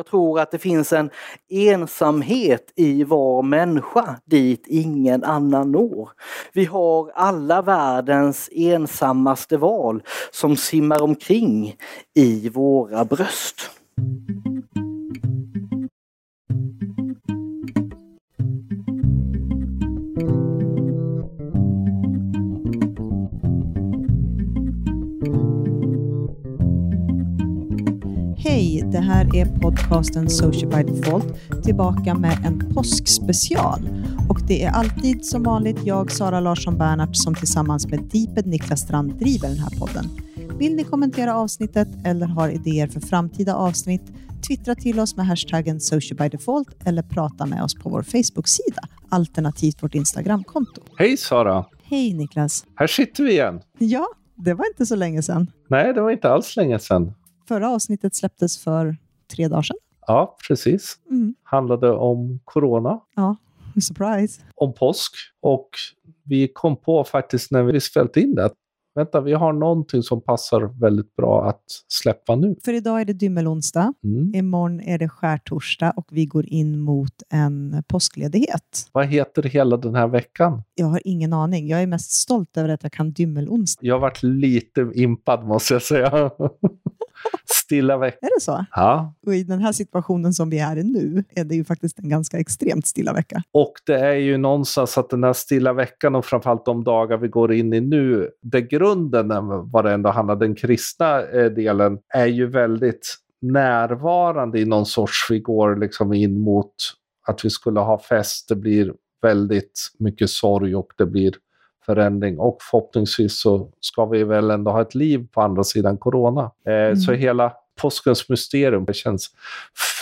Jag tror att det finns en ensamhet i var människa dit ingen annan når. Vi har alla världens ensammaste val som simmar omkring i våra bröst. Hej, det här är podcasten Social by Default tillbaka med en påskspecial. Och det är alltid som vanligt jag, Sara Larsson Bernhardt, som tillsammans med Deeped Niklas Strand driver den här podden. Vill ni kommentera avsnittet eller har idéer för framtida avsnitt? Twittra till oss med hashtaggen Social by Default eller prata med oss på vår Facebook-sida, alternativt vårt Instagramkonto. Hej Sara! Hej Niklas! Här sitter vi igen. Ja, det var inte så länge sedan. Nej, det var inte alls länge sedan. Förra avsnittet släpptes för tre dagar sedan. Ja, precis. Mm. Handlade om corona, Ja, surprise. om påsk och vi kom på faktiskt när vi spelade in det vänta, vi har någonting som passar väldigt bra att släppa nu. För idag är det dymmelonsdag, Mm. imorgon är det skärtorsdag och vi går in mot en påskledighet. Vad heter hela den här veckan? Jag har ingen aning. Jag är mest stolt över att jag kan dymmelonsdag. Jag har varit lite impad måste jag säga. Stilla vecka. Är det så? Ja, Och i den här situationen som vi är i nu är det ju faktiskt en ganska extremt stilla vecka. och det är ju någonstans att den här stilla veckan och framförallt de dagar vi går in i nu, där grunden vad det ändå handlar, den kristna eh, delen, är ju väldigt närvarande i någon sorts, vi går liksom in mot att vi skulle ha fest, det blir väldigt mycket sorg och det blir förändring och förhoppningsvis så ska vi väl ändå ha ett liv på andra sidan corona. Eh, Så hela påskens mysterium det känns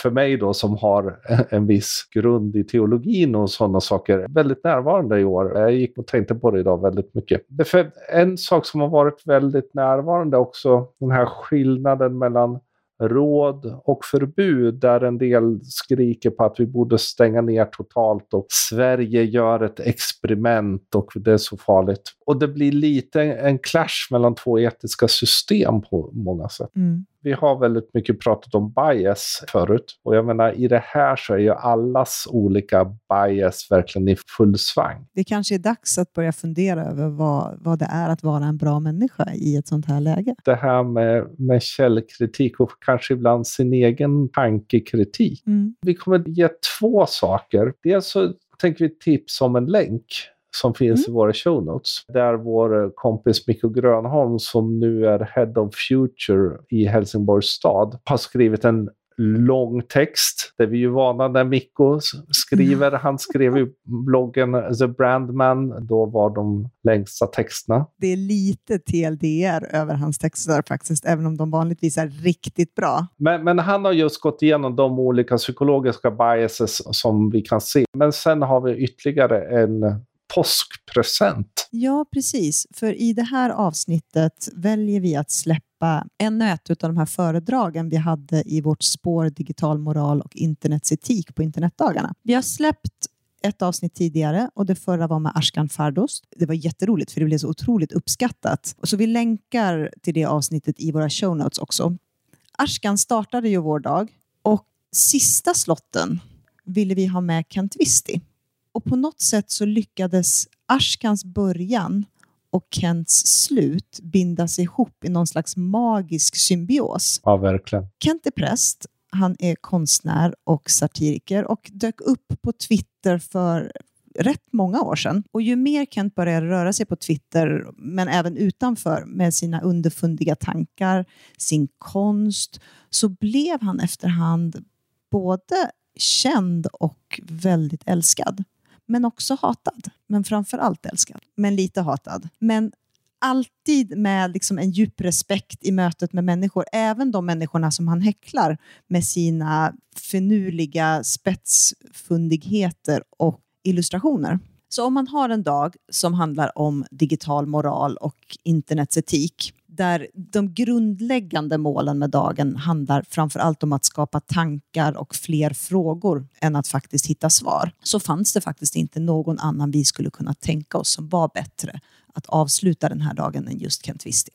för mig då som har en viss grund i teologin och sådana saker väldigt närvarande i år. Jag gick och tänkte på det idag väldigt mycket. Därför en sak som har varit väldigt närvarande också, den här skillnaden mellan råd och förbud där en del skriker på att vi borde stänga ner totalt och Sverige gör ett experiment och det är så farligt. Och det blir lite en clash mellan två etiska system på många sätt. Mm. Vi har väldigt mycket pratat om bias förut och jag menar i det här så är ju allas olika bias verkligen i full svang. Det kanske är dags att börja fundera över vad, vad det är att vara en bra människa i ett sånt här läge. Det här med, med källkritik och kanske ibland sin egen tankekritik. Mm. Vi kommer ge två saker. Dels så tänker vi tips om en länk som finns i våra show notes. Där vår kompis Mikko Grönholm som nu är Head of Future i Helsingborgs stad har skrivit en lång text. Det är vi ju vana när Mikko skriver. Han skrev i bloggen The Brandman. Då var de längsta texterna. Det är lite TLDR över hans texter faktiskt, även om de vanligtvis är riktigt bra. Men, men han har just gått igenom de olika psykologiska biases som vi kan se. Men sen har vi ytterligare en påskpresent. Ja, precis. För i det här avsnittet väljer vi att släppa ännu ett av de här föredragen vi hade i vårt spår digital moral och internets etik på internetdagarna. Vi har släppt ett avsnitt tidigare och det förra var med Ashkan Fardos. Det var jätteroligt för det blev så otroligt uppskattat. Och så vi länkar till det avsnittet i våra show notes också. Ashkan startade ju vår dag och sista slotten ville vi ha med Kent Visti. Och på något sätt så lyckades Ashkans början och Kents slut bindas ihop i någon slags magisk symbios. Ja, verkligen. Kent är präst, han är konstnär och satiriker och dök upp på Twitter för rätt många år sedan. Och ju mer Kent började röra sig på Twitter, men även utanför, med sina underfundiga tankar, sin konst, så blev han efterhand både känd och väldigt älskad. Men också hatad. Men framför allt älskad. Men lite hatad. Men alltid med liksom en djup respekt i mötet med människor. Även de människorna som han häcklar med sina finurliga spetsfundigheter och illustrationer. Så om man har en dag som handlar om digital moral och internets etik där de grundläggande målen med dagen handlar framför allt om att skapa tankar och fler frågor än att faktiskt hitta svar, så fanns det faktiskt inte någon annan vi skulle kunna tänka oss som var bättre att avsluta den här dagen än just Kent Wisti.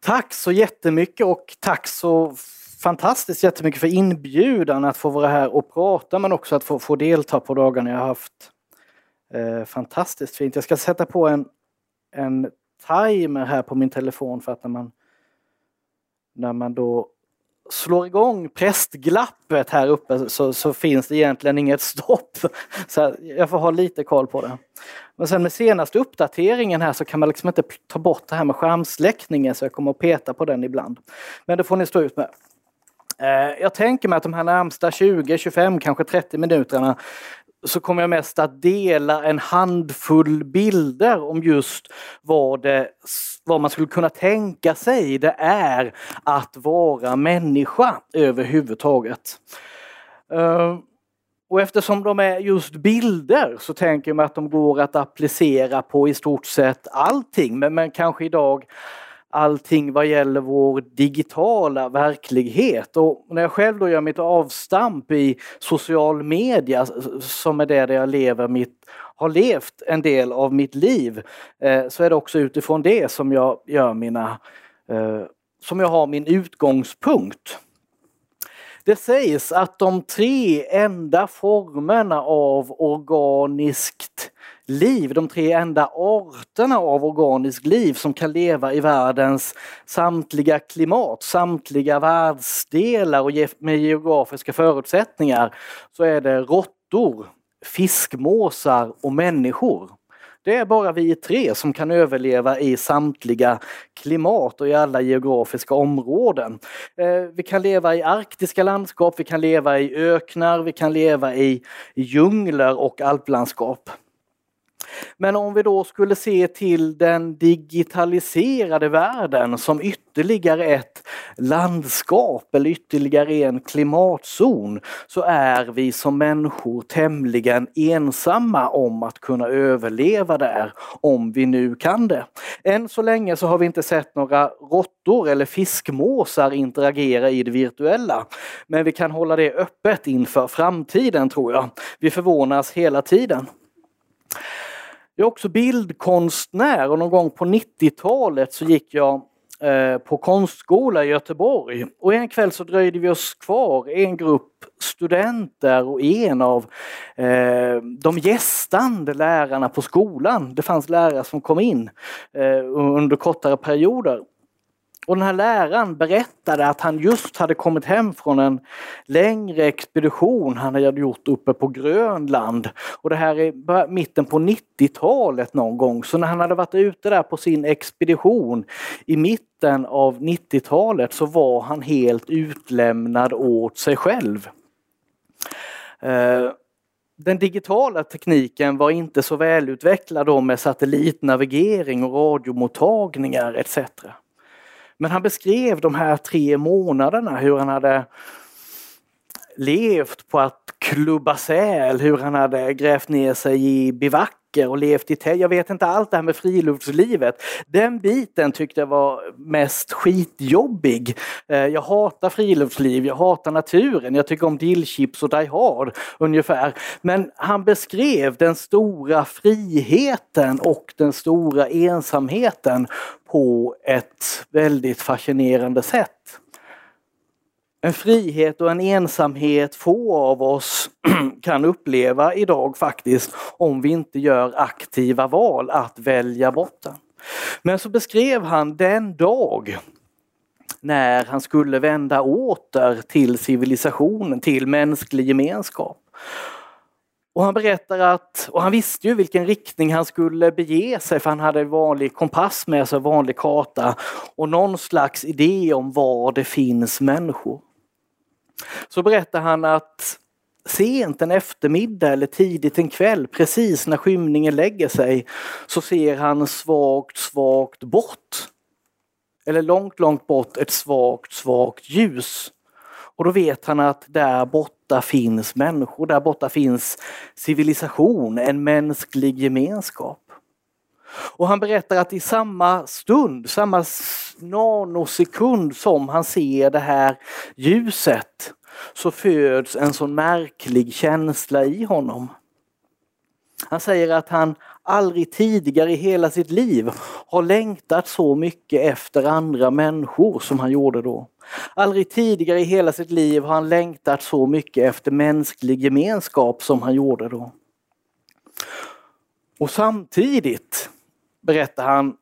Tack så jättemycket och tack så fantastiskt jättemycket för inbjudan att få vara här och prata men också att få, få delta på dagarna jag har haft. Eh, fantastiskt fint. Jag ska sätta på en, en timer här på min telefon för att när man när man då slår igång prästglappet här uppe så, så, finns det egentligen inget stopp. Så jag får ha lite koll på det. Men sen med senaste uppdateringen här så kan man liksom inte ta bort det här med skärmsläckningen så jag kommer att peta på den ibland. Men det får ni stå ut med. Eh, jag tänker mig att de här närmsta 20, 25, kanske 30 minuterna så kommer jag mest att dela en handfull bilder om just vad, det, vad man skulle kunna tänka sig det är att vara människa överhuvudtaget. Ehm, och eftersom de är just bilder så tänker jag mig att de går att applicera på i stort sett allting men, men kanske idag allting vad gäller vår digitala verklighet. Och när jag själv då gör mitt avstamp i social media som är det där jag lever mitt, har levt en del av mitt liv, eh, så är det också utifrån det som jag gör mina, eh, som jag har min utgångspunkt. Det sägs att de tre enda formerna av organiskt liv, de tre enda arterna av organiskt liv som kan leva i världens samtliga klimat, samtliga världsdelar och med geografiska förutsättningar, så är det råttor, fiskmåsar och människor. Det är bara vi tre som kan överleva i samtliga klimat och i alla geografiska områden. Eh, vi kan leva i arktiska landskap, vi kan leva i öknar, vi kan leva i djungler och alplandskap. Men om vi då skulle se till den digitaliserade världen som ytterligare ett landskap eller ytterligare en klimatzon så är vi som människor tämligen ensamma om att kunna överleva där, om vi nu kan det. Än så länge så har vi inte sett några råttor eller fiskmåsar interagera i det virtuella. Men vi kan hålla det öppet inför framtiden tror jag. Vi förvånas hela tiden. Jag är också bildkonstnär och någon gång på 90-talet så gick jag eh, på konstskola i Göteborg. Och en kväll så dröjde vi oss kvar, en grupp studenter och en av eh, de gästande lärarna på skolan. Det fanns lärare som kom in eh, under kortare perioder. Och den här läraren berättade att han just hade kommit hem från en längre expedition han hade gjort uppe på Grönland. Och det här är mitten på 90-talet någon gång. Så när han hade varit ute där på sin expedition i mitten av 90-talet så var han helt utlämnad åt sig själv. Eh, den digitala tekniken var inte så välutvecklad då med satellitnavigering och radiomottagningar etc. Men han beskrev de här tre månaderna hur han hade levt på att klubba säl, hur han hade grävt ner sig i bivacker och levt i tält. Jag vet inte allt det här med friluftslivet. Den biten tyckte jag var mest skitjobbig. Eh, jag hatar friluftsliv, jag hatar naturen, jag tycker om dillchips och Die Hard ungefär. Men han beskrev den stora friheten och den stora ensamheten på ett väldigt fascinerande sätt. En frihet och en ensamhet få av oss kan uppleva idag faktiskt om vi inte gör aktiva val att välja bort den. Men så beskrev han den dag när han skulle vända åter till civilisationen, till mänsklig gemenskap. Och han berättar att, och han visste ju vilken riktning han skulle bege sig för han hade vanlig kompass med sig, vanlig karta och någon slags idé om var det finns människor. Så berättar han att sent en eftermiddag eller tidigt en kväll, precis när skymningen lägger sig, så ser han svagt, svagt bort. Eller långt, långt bort ett svagt, svagt ljus. Och då vet han att där borta finns människor, där borta finns civilisation, en mänsklig gemenskap. Och han berättar att i samma stund, samma nanosekund som han ser det här ljuset så föds en sån märklig känsla i honom. Han säger att han aldrig tidigare i hela sitt liv har längtat så mycket efter andra människor som han gjorde då. Aldrig tidigare i hela sitt liv har han längtat så mycket efter mänsklig gemenskap som han gjorde då. Och samtidigt berättar han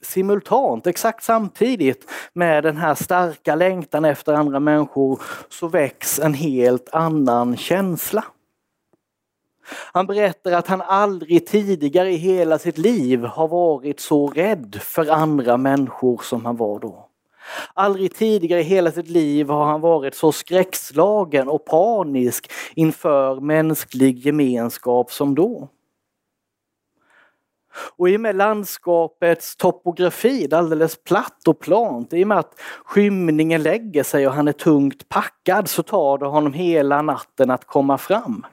simultant, exakt samtidigt med den här starka längtan efter andra människor så väcks en helt annan känsla. Han berättar att han aldrig tidigare i hela sitt liv har varit så rädd för andra människor som han var då. Aldrig tidigare i hela sitt liv har han varit så skräckslagen och panisk inför mänsklig gemenskap som då. Och i och med landskapets topografi, det är alldeles platt och plant, i och med att skymningen lägger sig och han är tungt packad så tar det honom hela natten att komma fram.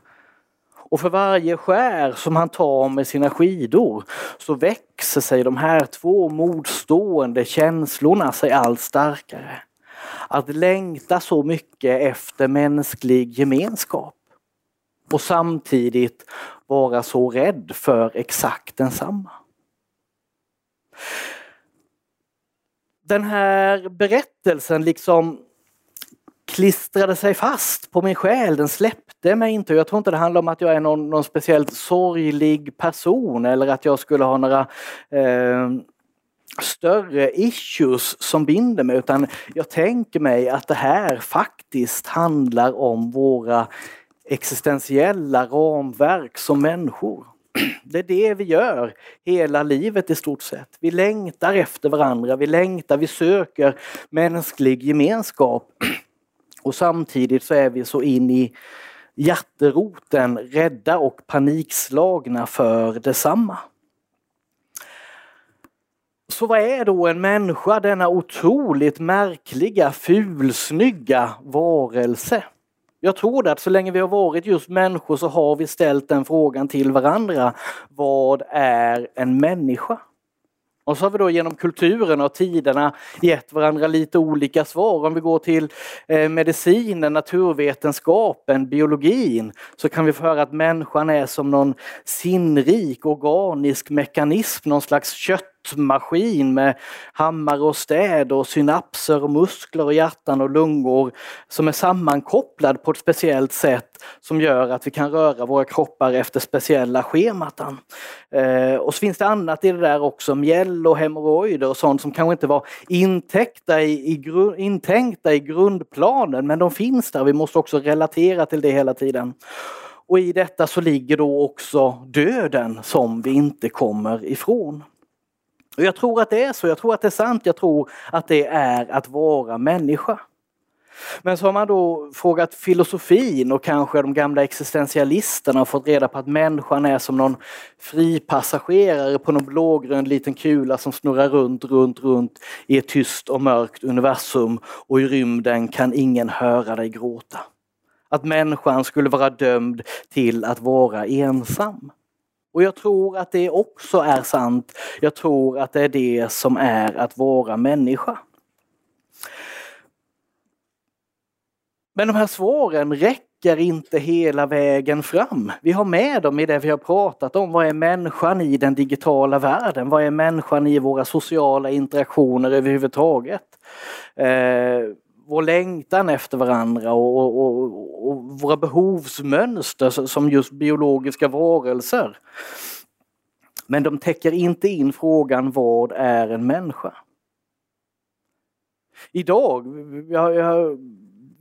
Och för varje skär som han tar med sina skidor så växer sig de här två motstående känslorna sig allt starkare. Att längta så mycket efter mänsklig gemenskap och samtidigt vara så rädd för exakt densamma. Den här berättelsen liksom klistrade sig fast på min själ, den släppte mig inte. Jag tror inte det handlar om att jag är någon, någon speciellt sorglig person eller att jag skulle ha några eh, större issues som binder mig utan jag tänker mig att det här faktiskt handlar om våra existentiella ramverk som människor. Det är det vi gör hela livet i stort sett. Vi längtar efter varandra, vi längtar, vi söker mänsklig gemenskap. Och samtidigt så är vi så in i hjärteroten rädda och panikslagna för detsamma. Så vad är då en människa, denna otroligt märkliga, fulsnygga varelse? Jag tror att så länge vi har varit just människor så har vi ställt den frågan till varandra. Vad är en människa? Och så har vi då genom kulturen och tiderna gett varandra lite olika svar. Om vi går till eh, medicinen, naturvetenskapen, biologin så kan vi få höra att människan är som någon sinnrik organisk mekanism, någon slags kött maskin med hammare och städ och synapser och muskler och hjärtan och lungor som är sammankopplad på ett speciellt sätt som gör att vi kan röra våra kroppar efter speciella schematan. Eh, och så finns det annat i det där också, mjäll och hemorrojder och sånt som kanske inte var intäckta i, i, gru, intänkta i grundplanen men de finns där. Vi måste också relatera till det hela tiden. Och i detta så ligger då också döden som vi inte kommer ifrån. Och jag tror att det är så, jag tror att det är sant, jag tror att det är att vara människa. Men så har man då frågat filosofin och kanske de gamla existentialisterna och fått reda på att människan är som någon fripassagerare på någon blågrön liten kula som snurrar runt, runt, runt i ett tyst och mörkt universum och i rymden kan ingen höra dig gråta. Att människan skulle vara dömd till att vara ensam. Och jag tror att det också är sant. Jag tror att det är det som är att vara människa. Men de här svaren räcker inte hela vägen fram. Vi har med dem i det vi har pratat om. Vad är människan i den digitala världen? Vad är människan i våra sociala interaktioner överhuvudtaget? Eh, vår längtan efter varandra och, och, och, och, våra behovsmönster som just biologiska varelser. Men de täcker inte in frågan vad är en människa? Idag, jag, jag,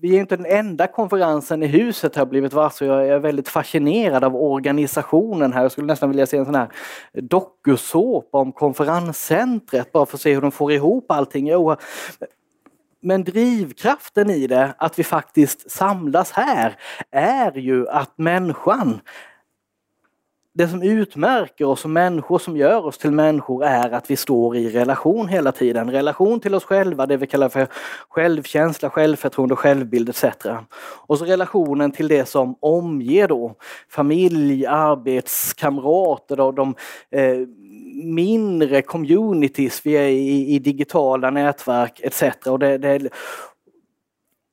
vi är inte den enda konferensen i huset har blivit varse. Jag är väldigt fascinerad av organisationen här. Jag skulle nästan vilja se en sån här dokusåpa om konferenscentret bara för att se hur de får ihop allting. Jo, men drivkraften i det, att vi faktiskt samlas här, är ju att människan det som utmärker oss som människor, som gör oss till människor, är att vi står i relation hela tiden. Relation till oss själva, det vi kallar för självkänsla, självförtroende, självbild etc. Och så relationen till det som omger då familj, arbetskamrater, då, de eh, mindre communities vi är i, i digitala nätverk etc. Och det, det,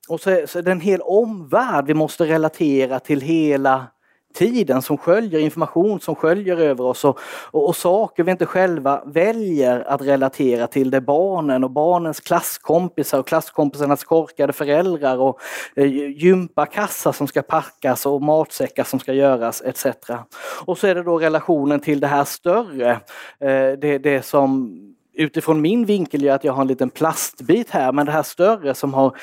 och så, så är det en hel omvärld vi måste relatera till hela tiden som sköljer, information som sköljer över oss och, och, och, saker vi inte själva väljer att relatera till. Det är barnen och barnens klasskompisar och klasskompisarnas korkade föräldrar och eh, gympakassar som ska packas och matsäckar som ska göras etc. Och så är det då relationen till det här större, eh, det, det som utifrån min vinkel gör att jag har en liten plastbit här, men det här större som har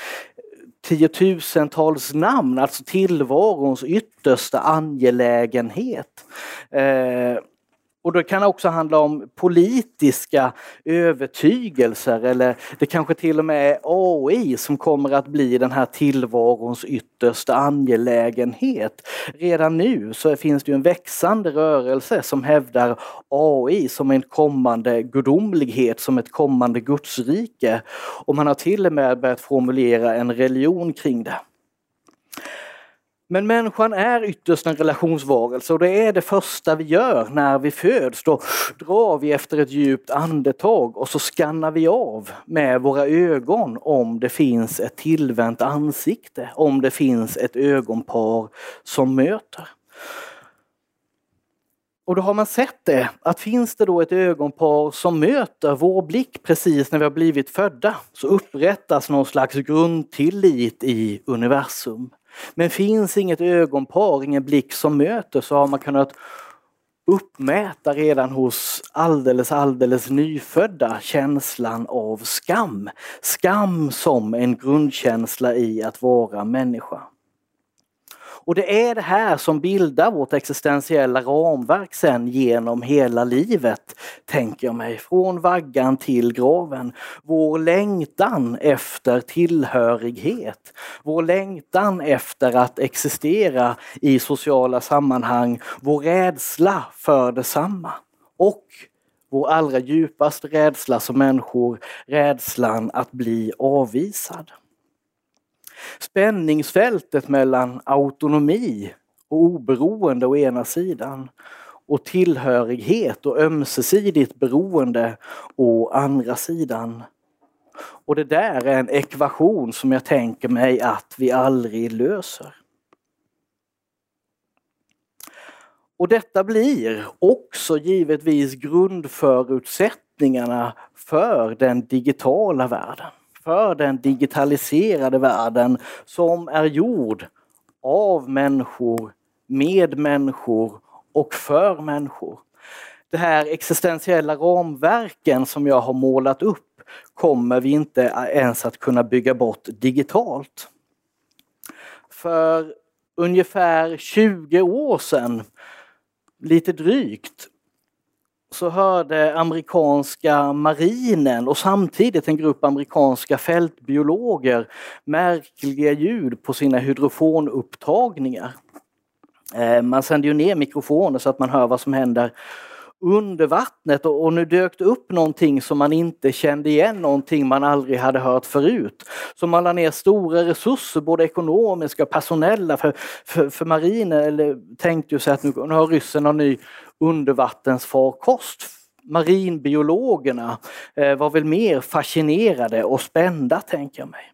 tiotusentals namn, alltså tillvarons yttersta angelägenhet. Eh, och det kan också handla om politiska övertygelser eller det kanske till och med är AI som kommer att bli den här tillvarons yttersta angelägenhet. Redan nu så finns det en växande rörelse som hävdar AI som en kommande gudomlighet, som ett kommande gudsrike. Och man har till och med börjat formulera en religion kring det. Men människan är ytterst en relationsvarelse och det är det första vi gör när vi föds. Då drar vi efter ett djupt andetag och så skannar vi av med våra ögon om det finns ett tillvänt ansikte, om det finns ett ögonpar som möter. Och då har man sett det, att finns det då ett ögonpar som möter vår blick precis när vi har blivit födda så upprättas någon slags grundtillit i universum. Men finns inget ögonpar, ingen blick som möter så har man kunnat uppmäta redan hos alldeles, alldeles nyfödda känslan av skam. Skam som en grundkänsla i att vara människa. Och det är det här som bildar vårt existentiella ramverk sen genom hela livet, tänker jag mig. Från vaggan till graven. Vår längtan efter tillhörighet. Vår längtan efter att existera i sociala sammanhang. Vår rädsla för detsamma. Och vår allra djupaste rädsla som människor, rädslan att bli avvisad. Spänningsfältet mellan autonomi och oberoende å ena sidan och tillhörighet och ömsesidigt beroende å andra sidan. Och det där är en ekvation som jag tänker mig att vi aldrig löser. Och detta blir också givetvis grundförutsättningarna för den digitala världen för den digitaliserade världen som är gjord av människor, med människor och för människor. De här existentiella ramverken som jag har målat upp kommer vi inte ens att kunna bygga bort digitalt. För ungefär 20 år sedan, lite drygt, så hörde amerikanska marinen och samtidigt en grupp amerikanska fältbiologer märkliga ljud på sina hydrofonupptagningar. Eh, man sänder ju ner mikrofoner så att man hör vad som händer under vattnet och, nu dök det upp någonting som man inte kände igen, någonting man aldrig hade hört förut. Så man la ner stora resurser, både ekonomiska och personella för, för, för marinen, eller tänkte ju sig att nu, nu har ryssen en ny undervattensfarkost. Marinbiologerna eh, var väl mer fascinerade och spända tänker jag mig.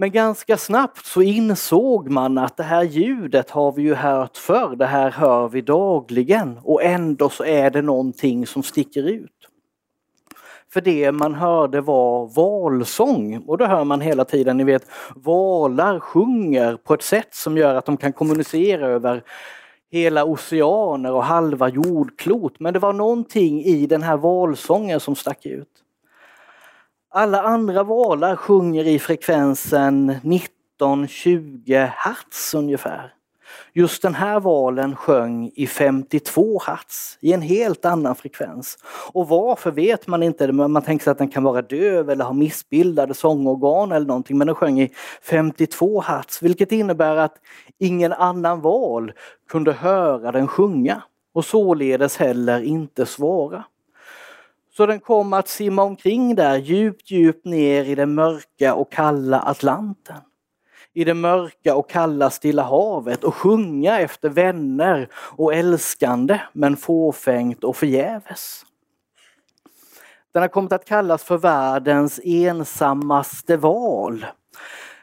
Men ganska snabbt så insåg man att det här ljudet har vi ju hört förr, det här hör vi dagligen och ändå så är det någonting som sticker ut. För det man hörde var valsång och det hör man hela tiden, ni vet valar sjunger på ett sätt som gör att de kan kommunicera över hela oceaner och halva jordklot. Men det var någonting i den här valsången som stack ut. Alla andra valar sjunger i frekvensen 19-20 hertz ungefär. Just den här valen sjöng i 52 hertz, i en helt annan frekvens. Och varför vet man inte, man tänker sig att den kan vara döv eller ha missbildade sångorgan eller någonting, men den sjöng i 52 hertz, vilket innebär att ingen annan val kunde höra den sjunga och således heller inte svara. Så den kom att simma omkring där djupt, djupt ner i den mörka och kalla Atlanten i det mörka och kalla Stilla havet och sjunga efter vänner och älskande men fåfängt och förgäves. Den har kommit att kallas för världens ensammaste val.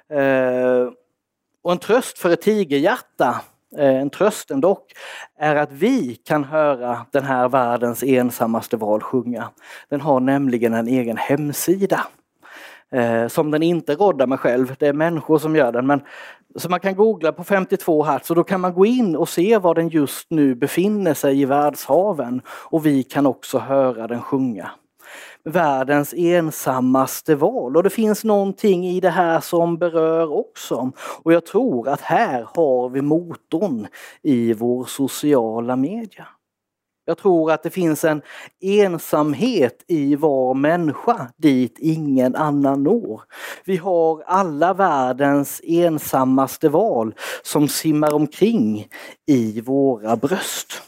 Eh, och en tröst för ett tigerhjärta Eh, en trösten dock, är att vi kan höra den här världens ensammaste val sjunga. Den har nämligen en egen hemsida. Eh, som den inte roddar med själv, det är människor som gör den. Men, så man kan googla på 52 hertz och då kan man gå in och se var den just nu befinner sig i världshaven. Och vi kan också höra den sjunga världens ensammaste val. Och det finns någonting i det här som berör också. Och jag tror att här har vi motorn i vår sociala media. Jag tror att det finns en ensamhet i var människa dit ingen annan når. Vi har alla världens ensammaste val som simmar omkring i våra bröst.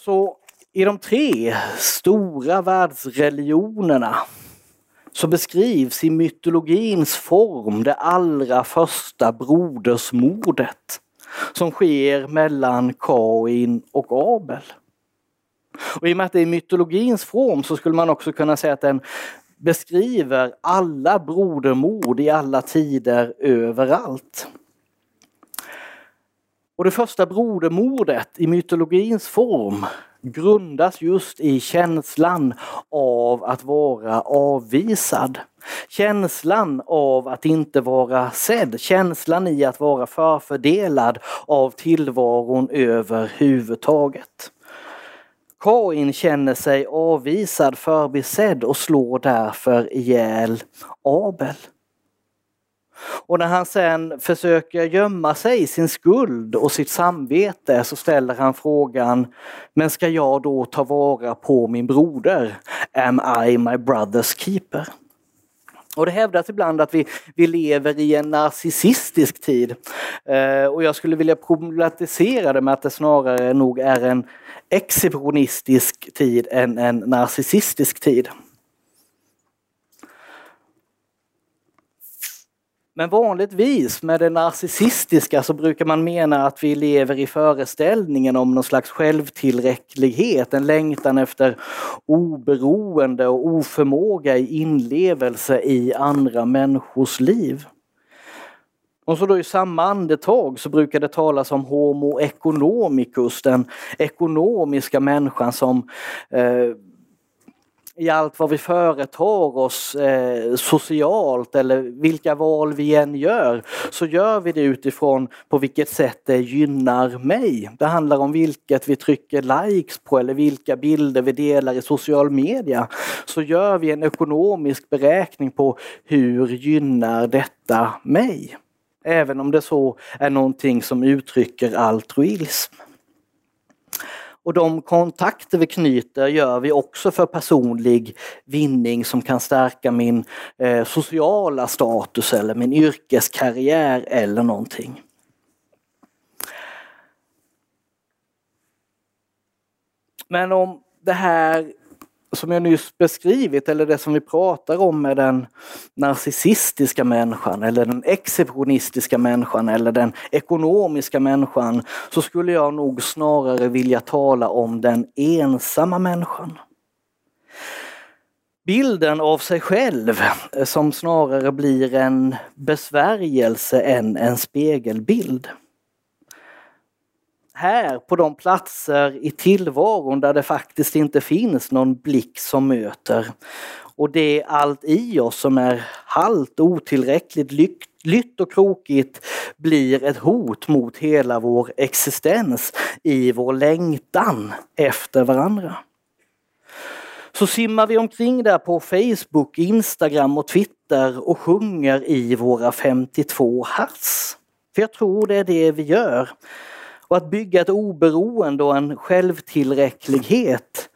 Så i de tre stora världsreligionerna så beskrivs i mytologins form det allra första brodersmordet som sker mellan Kain och Abel. Och I och med att det är mytologins form så skulle man också kunna säga att den beskriver alla brodermord i alla tider överallt. Och det första brodermordet i mytologins form grundas just i känslan av att vara avvisad. Känslan av att inte vara sedd, känslan i att vara förfördelad av tillvaron överhuvudtaget. Kain känner sig avvisad, förbisedd och slår därför ihjäl Abel. Och när han sen försöker gömma sig i sin skuld och sitt samvete så ställer han frågan Men ska jag då ta vara på min broder? Am I my brother's keeper? Och det hävdas ibland att vi, vi lever i en narcissistisk tid. Eh, och jag skulle vilja problematisera det med att det snarare nog är en exhibitionistisk tid än en narcissistisk tid. Men vanligtvis med det narcissistiska så brukar man mena att vi lever i föreställningen om någon slags självtillräcklighet, en längtan efter oberoende och oförmåga i inlevelse i andra människors liv. Och så då i samma andetag så brukar det talas om Homo economicus, den ekonomiska människan som eh, i allt vad vi företar oss eh, socialt eller vilka val vi än gör så gör vi det utifrån på vilket sätt det gynnar mig. Det handlar om vilket vi trycker likes på eller vilka bilder vi delar i social media. Så gör vi en ekonomisk beräkning på hur gynnar detta mig? Även om det så är någonting som uttrycker altruism. Och de kontakter vi knyter gör vi också för personlig vinning som kan stärka min eh, sociala status eller min yrkeskarriär eller någonting. Men om det här som jag nyss beskrivit eller det som vi pratar om med den narcissistiska människan eller den exceptionistiska människan eller den ekonomiska människan så skulle jag nog snarare vilja tala om den ensamma människan. Bilden av sig själv eh, som snarare blir en besvärjelse än en spegelbild här på de platser i tillvaron där det faktiskt inte finns någon blick som möter. Och det är allt i oss som är halt, otillräckligt, lytt och krokigt blir ett hot mot hela vår existens i vår längtan efter varandra. Så simmar vi omkring där på Facebook, Instagram och Twitter och sjunger i våra 52 hertz. För jag tror det är det vi gör. Och att bygga ett oberoende och en självtillräcklighet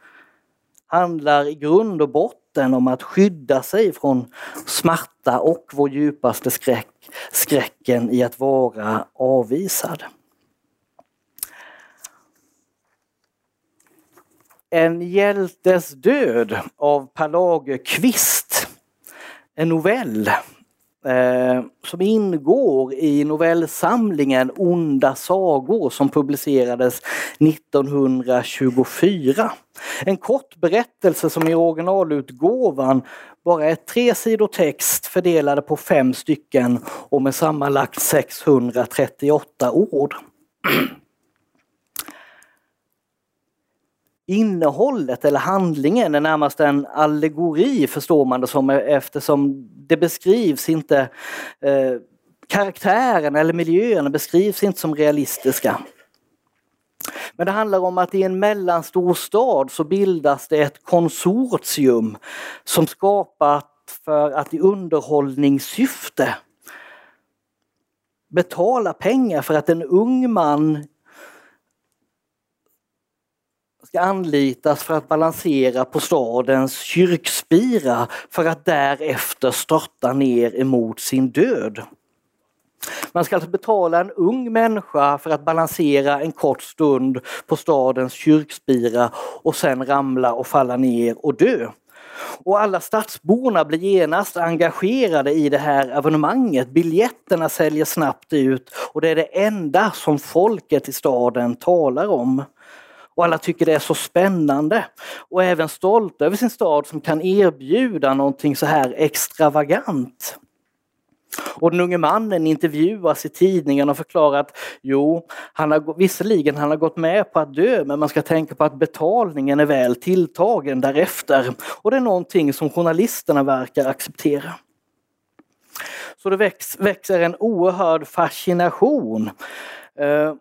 handlar i grund och botten om att skydda sig från smärta och vår djupaste skräck, skräcken i att vara avvisad. En hjältes död av Per Lagerkvist, en novell eh, som ingår i novellsamlingen Onda sagor som publicerades 1924. En kort berättelse som i originalutgåvan bara är tre sidor text fördelade på fem stycken och med sammanlagt 638 ord. Innehållet eller handlingen är närmast en allegori förstår man det som eftersom det beskrivs inte eh, karaktären eller miljöerna beskrivs inte som realistiska. Men det handlar om att i en mellanstor stad så bildas det ett konsortium som skapat för att i underhållningssyfte betala pengar för att en ung man ska anlitas för att balansera på stadens kyrkspira för att därefter störta ner emot sin död. Man ska alltså betala en ung människa för att balansera en kort stund på stadens kyrkspira och sen ramla och falla ner och dö. Och alla stadsborna blir genast engagerade i det här evenemanget. Biljetterna säljer snabbt ut och det är det enda som folket i staden talar om. Och alla tycker det är så spännande och även stolta över sin stad som kan erbjuda någonting så här extravagant. Och den unge mannen intervjuas i tidningen och förklarar att jo, han har, visserligen han har gått med på att dö men man ska tänka på att betalningen är väl tilltagen därefter. Och det är någonting som journalisterna verkar acceptera. Så det väx, växer en oerhörd fascination. Eh,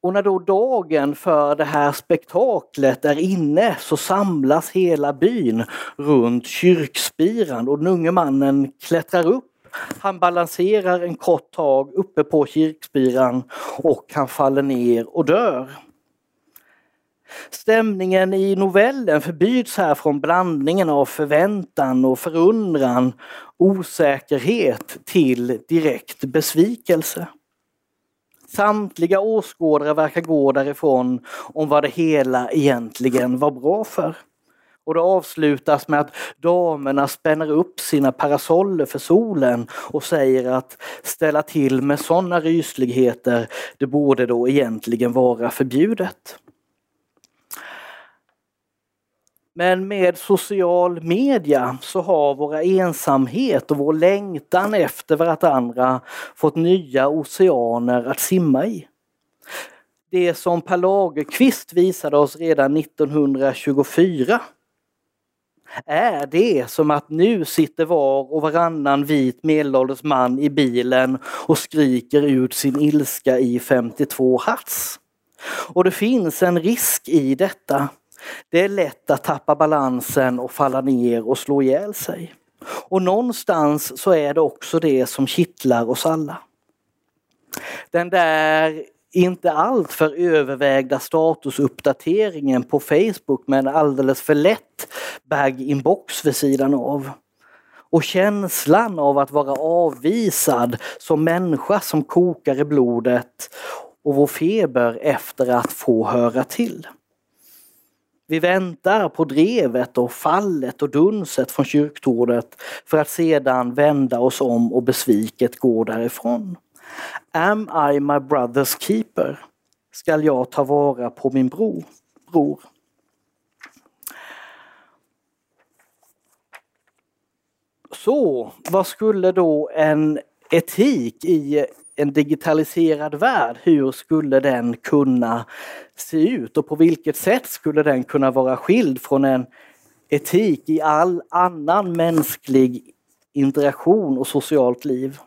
och när då dagen för det här spektaklet är inne så samlas hela byn runt kyrkspiran och den unge mannen klättrar upp han balanserar en kort tag uppe på kyrkspiran och han faller ner och dör. Stämningen i novellen förbyts här från blandningen av förväntan och förundran, osäkerhet till direkt besvikelse. Samtliga åskådare verkar gå därifrån om vad det hela egentligen var bra för. Och det avslutas med att damerna spänner upp sina parasoller för solen och säger att ställa till med sådana rysligheter, det borde då egentligen vara förbjudet. Men med social media så har våra ensamhet och vår längtan efter varandra fått nya oceaner att simma i. Det som Per Lagerkvist visade oss redan 1924 är det som att nu sitter var och varannan vit medelålders man i bilen och skriker ut sin ilska i 52 hertz. Och det finns en risk i detta. Det är lätt att tappa balansen och falla ner och slå ihjäl sig. Och någonstans så är det också det som kittlar oss alla. Den där inte allt för övervägda statusuppdateringen på Facebook med en alldeles för lätt bag-inbox vid sidan av. Och känslan av att vara avvisad som människa som kokar i blodet och vår feber efter att få höra till. Vi väntar på drevet och fallet och dunset från kyrktornet för att sedan vända oss om och besviket gå därifrån. Am I my brother's keeper? Skall jag ta vara på min bror? bror. Så vad skulle då en etik i en digitaliserad värld, hur skulle den kunna se ut och på vilket sätt skulle den kunna vara skild från en etik i all annan mänsklig interaktion och socialt liv?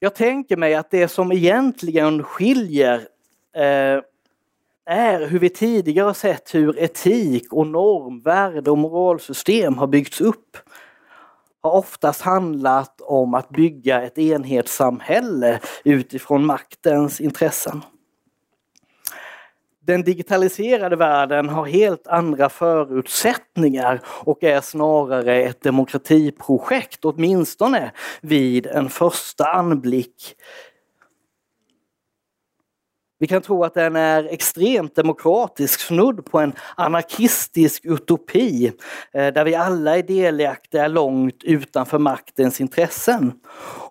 Jag tänker mig att det som egentligen skiljer eh, är hur vi tidigare har sett hur etik och normvärde och moralsystem har byggts upp. Har oftast handlat om att bygga ett enhetssamhälle utifrån maktens intressen. Den digitaliserade världen har helt andra förutsättningar och är snarare ett demokratiprojekt, åtminstone vid en första anblick. Vi kan tro att den är extremt demokratisk, snudd på en anarkistisk utopi eh, där vi alla är delaktiga långt utanför maktens intressen.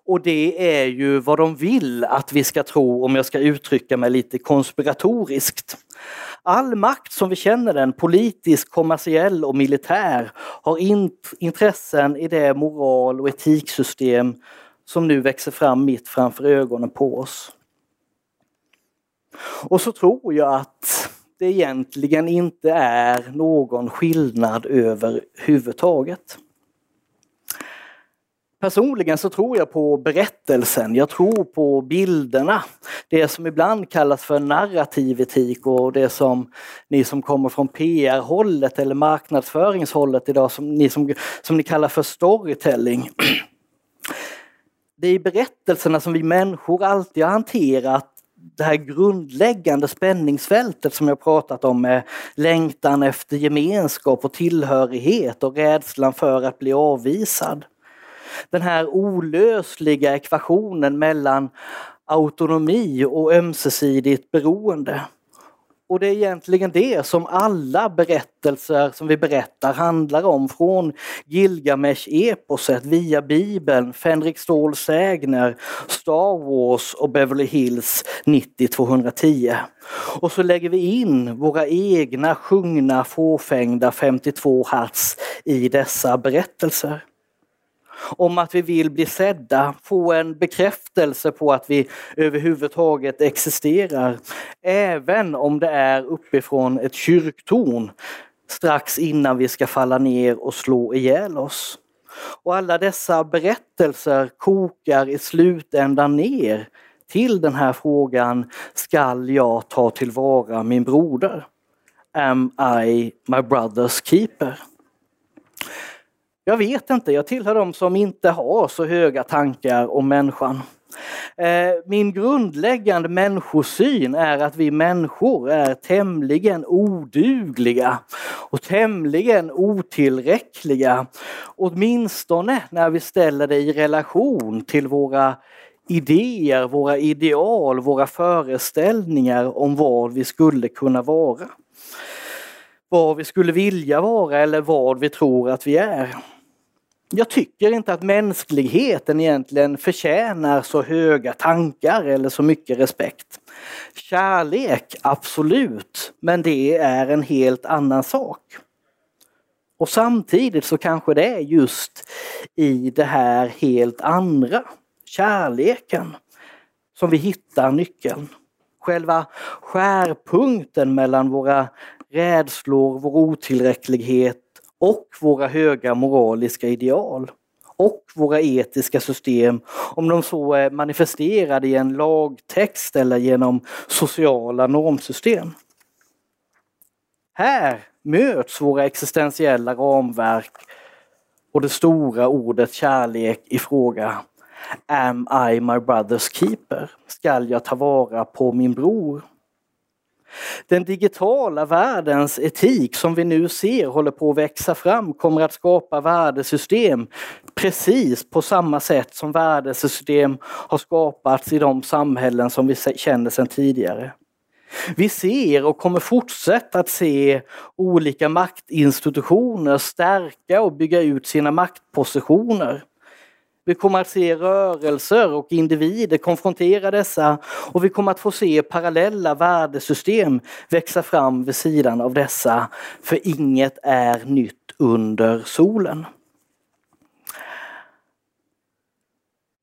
Och det är ju vad de vill att vi ska tro, om jag ska uttrycka mig lite konspiratoriskt. All makt som vi känner den, politisk, kommersiell och militär, har intressen i det moral och etiksystem som nu växer fram mitt framför ögonen på oss. Och så tror jag att det egentligen inte är någon skillnad överhuvudtaget. Personligen så tror jag på berättelsen, jag tror på bilderna. Det som ibland kallas för narrativ etik och det som ni som kommer från PR-hållet eller marknadsföringshållet idag, som ni, som, som ni kallar för storytelling. Det är i berättelserna som vi människor alltid har hanterat det här grundläggande spänningsfältet som jag pratat om med längtan efter gemenskap och tillhörighet och rädslan för att bli avvisad. Den här olösliga ekvationen mellan autonomi och ömsesidigt beroende. Och det är egentligen det som alla berättelser som vi berättar handlar om. Från Gilgamesh-eposet via Bibeln, Fänrik Ståls sägner, Star Wars och Beverly Hills 90-210. Och så lägger vi in våra egna sjungna fåfängda 52 hertz i dessa berättelser om att vi vill bli sedda, få en bekräftelse på att vi överhuvudtaget existerar. Även om det är uppifrån ett kyrktorn strax innan vi ska falla ner och slå ihjäl oss. Och alla dessa berättelser kokar i slutändan ner till den här frågan, skall jag ta tillvara min broder? Am I my brother's keeper? Jag vet inte, jag tillhör de som inte har så höga tankar om människan. Eh, min grundläggande människosyn är att vi människor är tämligen odugliga och tämligen otillräckliga. Åtminstone när vi ställer det i relation till våra idéer, våra ideal, våra föreställningar om vad vi skulle kunna vara. Vad vi skulle vilja vara eller vad vi tror att vi är jag tycker inte att mänskligheten egentligen förtjänar så höga tankar eller så mycket respekt. Kärlek, absolut, men det är en helt annan sak. Och samtidigt så kanske det är just i det här helt andra, kärleken, som vi hittar nyckeln. Själva skärpunkten mellan våra rädslor, vår otillräcklighet och våra höga moraliska ideal och våra etiska system, om de så är manifesterade i en lagtext eller genom sociala normsystem. Här möts våra existentiella ramverk och det stora ordet kärlek i fråga. Am I my brother's keeper? Skall jag ta vara på min bror? Den digitala världens etik som vi nu ser håller på att växa fram kommer att skapa värdesystem precis på samma sätt som värdesystem har skapats i de samhällen som vi känner sedan tidigare. Vi ser och kommer fortsätta att se olika maktinstitutioner stärka och bygga ut sina maktpositioner. Vi kommer att se rörelser och individer konfrontera dessa och vi kommer att få se parallella värdesystem växa fram vid sidan av dessa. För inget är nytt under solen.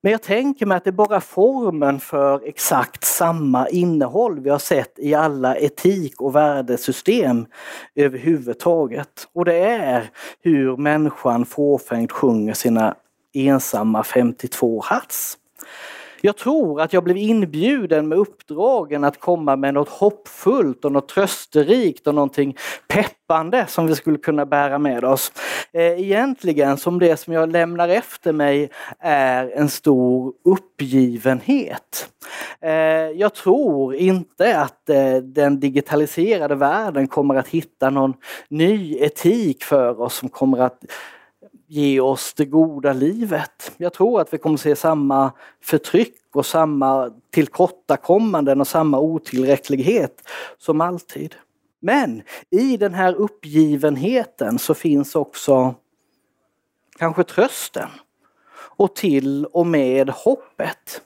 Men jag tänker mig att det är bara formen för exakt samma innehåll vi har sett i alla etik och värdesystem överhuvudtaget. Och det är hur människan fåfängt sjunger sina ensamma 52 hertz. Jag tror att jag blev inbjuden med uppdragen att komma med något hoppfullt och något trösterikt och någonting peppande som vi skulle kunna bära med oss. Eh, egentligen som det som jag lämnar efter mig är en stor uppgivenhet. Eh, jag tror inte att eh, den digitaliserade världen kommer att hitta någon ny etik för oss som kommer att ge oss det goda livet. Jag tror att vi kommer se samma förtryck och samma tillkortakommanden och samma otillräcklighet som alltid. Men i den här uppgivenheten så finns också kanske trösten och till och med hoppet.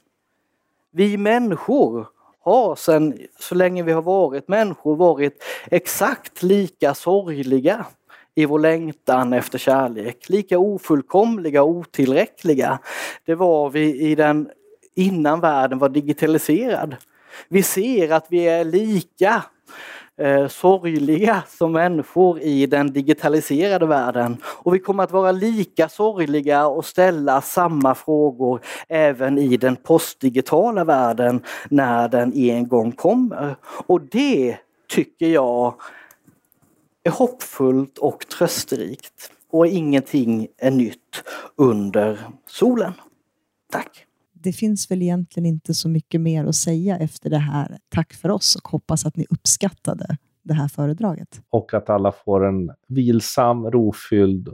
Vi människor har sedan så länge vi har varit människor varit exakt lika sorgliga i vår längtan efter kärlek. Lika ofullkomliga och otillräckliga. Det var vi i den innan världen var digitaliserad. Vi ser att vi är lika eh, sorgliga som människor i den digitaliserade världen. Och vi kommer att vara lika sorgliga och ställa samma frågor även i den postdigitala världen när den en gång kommer. Och det tycker jag är hoppfullt och trösterikt. Och ingenting är nytt under solen. Tack! det finns väl egentligen inte så mycket mer att säga efter det här. Tack för oss och hoppas att ni uppskattade det här föredraget. Och att alla får en vilsam, rofylld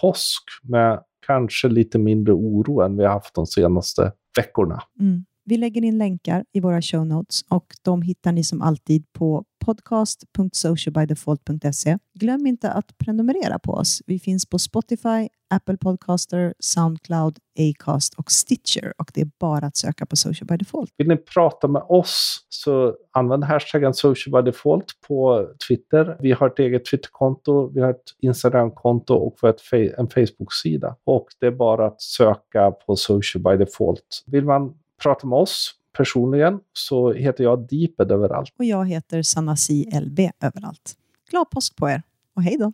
påsk med kanske lite mindre oro än vi har haft de senaste veckorna. Mm. Vi lägger in länkar i våra show notes och de hittar ni som alltid på podcast.socialbydefault.se. Glöm inte att prenumerera på oss. Vi finns på Spotify, Apple Podcaster, Soundcloud, Acast och Stitcher och det är bara att söka på Social by Default. Vill ni prata med oss så använd hashtaggen Social by Default på Twitter. Vi har ett eget Twitterkonto, vi har ett Instagramkonto och vi har en Facebook-sida. Och det är bara att söka på Social by Default. Vill man prata med oss personligen så heter jag Deeped överallt. Och jag heter Sanasi LB överallt. Glad påsk på er och hej då!